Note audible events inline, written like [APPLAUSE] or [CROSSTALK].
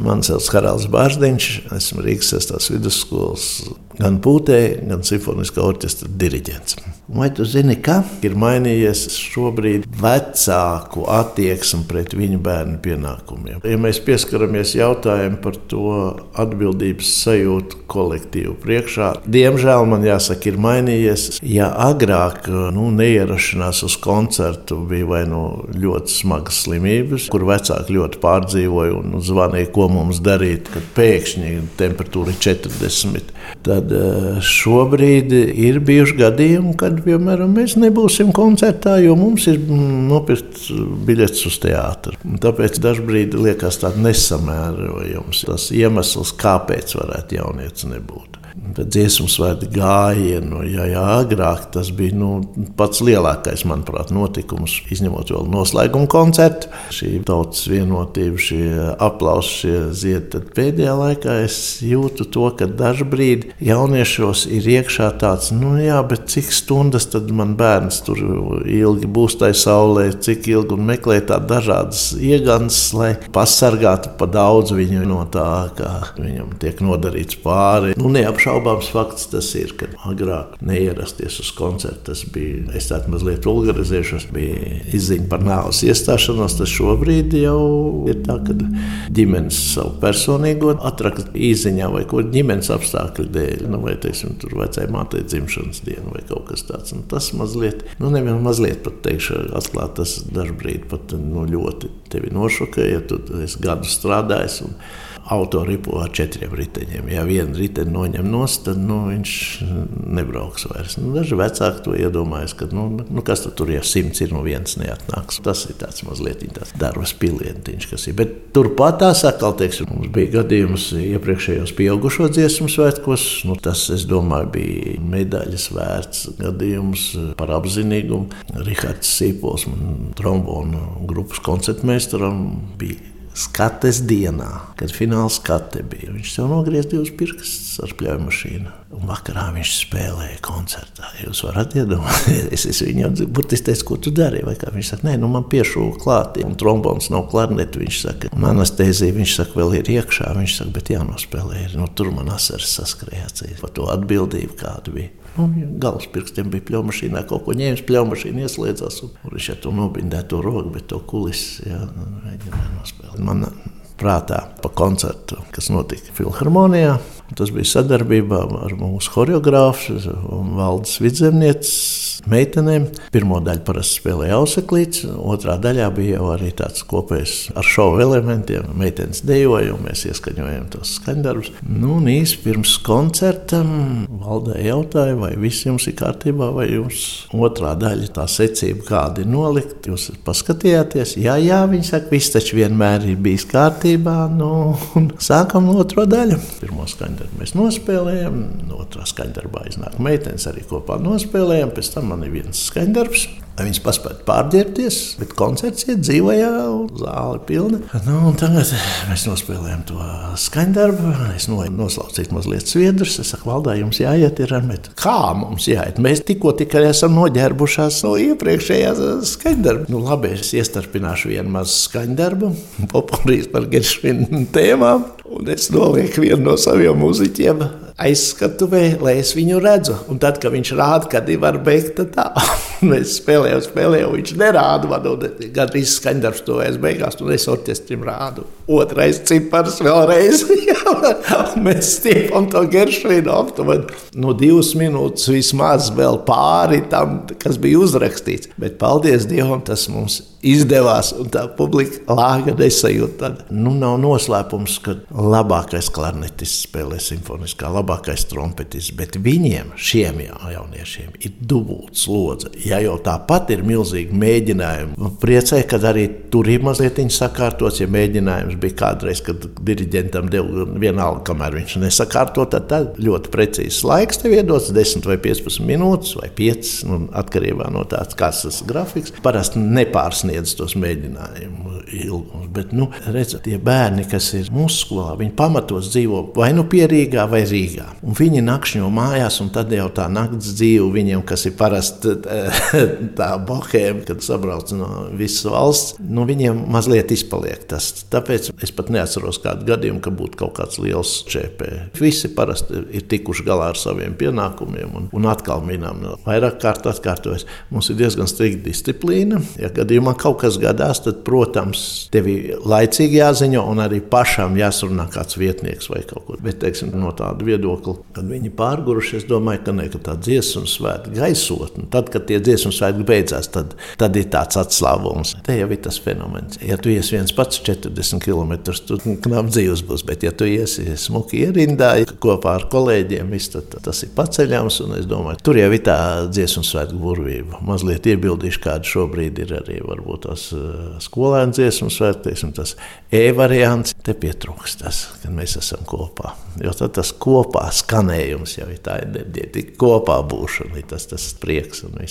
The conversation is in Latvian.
Mani sauc Haralds Bārziņš, esmu Rīgas 6. vidusskolas gan pūtē, gan simfoniskā orķestra diriģents. Vai tu zini, ka ir mainījies šobrīd vecāku attieksme pret viņu bērnu pienākumiem? Ja mēs pieskaramies jautājumam par to atbildības sajūtu kolektīvu priekšā, diemžēl man jāsaka, ir mainījies. Ja agrāk nu, neierašanās uz koncertu bija vai nu ļoti smagas slimības, kur vecāki ļoti pārdzīvoja un zvanīja, ko mums darīt, kad pēkšņi temperatūra ir 40. Tad eh, šobrīd ir bijuši gadījumi, kad piemēram, mēs nebūsim koncertā, jo mums ir mm, nopirkt biļetes uz teātru. Tāpēc dažkārt liekas tāds nesamērojams tas iemesls, kāpēc varētu jaunietis nebūt dziesmu svētku gājienu. Ja, ja agrāk tas bija nu, pats lielākais, manuprāt, notikums, izņemot vēl noslēguma koncertu, šī tautas vienotība, šie aplausi, šie ziedi. Pēdējā laikā es jūtu to, ka dažkārt jauniešos ir iekšā tāds, nu jā, bet cik stundas tad man bērns tur ilgi būs tajā saulē, cik ilgi un meklē tādas dažādas iegānas, lai pasargātu pa daudz viņu no tā, kā viņam tiek nodarīts pāri. Nu, neapšaubāms fakts tas ir, ka agrāk neierasties uz koncertu, tas bija, es tādu mazliet vulgarizēšos, bija izziņa par nāves iestāšanos, tas šobrīd jau ir tā, ka ģimenes savu personīgo atrakst īziņā vai ko ģimenes apstākļu dēļ, nu, vai, teiksim, tur vecai mātei dzimšanas diena vai kaut kas tāds. Un tas mazliet, nu, nevienu mazliet pat teikšu, atklāt, tas dažbrīd pat nu, ļoti tevi nošokē, ja tu esi gadu strādājis. Un, autoripu ar četriem riteņiem. Ja vienu riteni noņem nost, tad nu, viņš nebrauks vairs. Nu, daži vecāki to iedomājas, ka nu, nu, kas tur ja simts ir, no nu viens neatnāks. Tas ir tāds mazliet tāds darbs pilientiņš, kas ir. Bet turpat tā sakal, teiksim, mums bija gadījums iepriekšējos pieaugušo dziesmu svētkos. Nu, tas, es domāju, bija medaļas vērts gadījums par apzinīgumu. Rihards Sīpols, trombonu grupas koncertmeistaram, bija skates dienā, kad fināla skate bija. Viņš jau nogriezīs divus pirkstus ar pļauju mašīnu. Un vakarā viņš spēlēja koncertā. Jūs varat iedomāties, [LAUGHS] es, viņam burtiski teicu, ko tu dari. Viņš saka, nē, nu man piešūva klāt, un trombons nav klarneti. Viņš saka, un anestezija, viņš saka, vēl ir iekšā. Viņš saka, bet jānospēlē. Nu, tur man asaras saskrējās par to atbildību, kāda bija. Nu, Galvaspirkstiem bija pļaumašīnā, kaut ko ņēmis, pļaumašīna ieslēdzās. Viņš ar to nobindēja to roku, bet to kulisi jā, mēģināja nospēlēt. Man prātā pa koncertu, kas notika Filharmonijā. Tas bija sadarbībā ar mūsu choreogrāfu Valdis Vidzemnieces meitenēm. Pirmā daļa parasti spēlēja auseklīts, otrā daļā bija jau arī tāds kopējs ar šovu elementiem. Meitenes dejoja, un mēs ieskaņojām tos skaņdarbus. Nu, un īsi pirms koncerta valdē jautāja, vai viss jums ir kārtībā, vai jums otrā daļa tā secība kāda ir nolikta. Jūs paskatījāties, jā, jā, viņi saka, viss taču vienmēr ir bijis kārtībā. Nu, sākam no otro daļu. Pirmo skaņdarbu mēs nospēlējām, no otrā skaņdarbā iznāk meitenes arī kopā nospēlējām. Pēc tam man ir viens skaņdarbs. Viņas paspēja pārģērbties, bet koncerts ir dzīvajā, zāle pilna. Nu, tagad mēs nospēlējām to skaņdarbu. Es noslaucīju mazliet sviedrus. Es saku, valdā, jums jāiet, ir bet kā mums jāiet? Mēs tikko tikai esam noģērbušās no iepriekšējā skaņdarba. Nu, labi, es iestarpināšu vienu mazu skaņdarbu, [LAUGHS] populārīs par Geršvinu tēmām, un es nolieku vienu no saviem muziķiem aizskatuvē, lai es viņu redzu. Un tad, kad viņš rāda, kad ir var beigt, tad tā. [LAUGHS] Mēs spēlējam, spēlējam, viņš nerāda man, un gandrīz skaņdarbs to es beigās, un es orķestrim rādu. Otrais cipars vēlreiz. [LAUGHS] [LAUGHS] mēs stiepam to geršvīnu aptuveni. No divas minūtes vismaz vēl pāri tam, kas bija uzrakstīts. Bet paldies Dievam, tas mums izdevās, un tā publika lāga nesajūta. Nu, nav noslēpums, ka labākais klarnetists spēlē simfoniskā, labākais trompetists, bet viņiem, šiem jauniešiem, ir dubults slodze. Ja jau tāpat ir milzīgi mēģinājumi, nu, priecē, ka arī tur ir mazliet sakārtots, ja mēģinājums bija kādreiz, kad diriģentam deva vienalga, kamēr viņš nesakārto, tad, tad ļoti precīzs laiks tev iedots, 10 vai 15 minūtes vai 5, nu, atkarībā no tā, kāds tas grafiks. Parasti nepārsniedz sniedz tos mēģinājumus. Ilgums. Bet, nu, redziet, tie bērni, kas ir mūsu skolā, viņi pamatos dzīvo vai nu pie Rīgā vai Rīgā. Un viņi nakšņo mājās, un tad jau tā nakts dzīve viņiem, kas ir parasti [LAUGHS] tā bohēma, kad sabrauc no visas valsts, nu, viņiem mazliet izpaliek tas. Tāpēc es pat neatceros kādu gadījumu, ka būtu kaut kāds liels ČP. Visi parasti ir tikuši galā ar saviem pienākumiem un, un atkal minām. Vairāk kārt atkārtojas, mums ir diezgan strikta disciplīna. Ja gadījumā kaut kas gadās, tad, protams, tev ir laicīgi jāziņo un arī pašam jāsarunā kāds vietnieks vai kaut ko. Bet, teiksim, no tāda viedokļa, kad viņi pārguruši, es domāju, ka, ne, ka tā dziesmu svētku gaisotne, tad, kad tie dziesmu svētki beidzās, tad, tad ir tāds atslābums. Te jau ir tas fenomens. Ja tu iesi viens pats 40 km, tad knap dzīves būs, bet ja tu iesi smuki ierindā kopā ar kolēģiem, viss, tad tas ir paceļams. Domāju, tur jau ir tā dziesmu svētku burvība. Mazliet iebildīšu, kāda šobrīd ir arī varbūt tās uh, skolēnu dziesmu svētki, tas e-variants. Te pietrūkst tas, kad mēs esam kopā. Jo tad tas kopā skanējums jau ir tā enerģija, kopā būšana, tas, tas prieks un viss.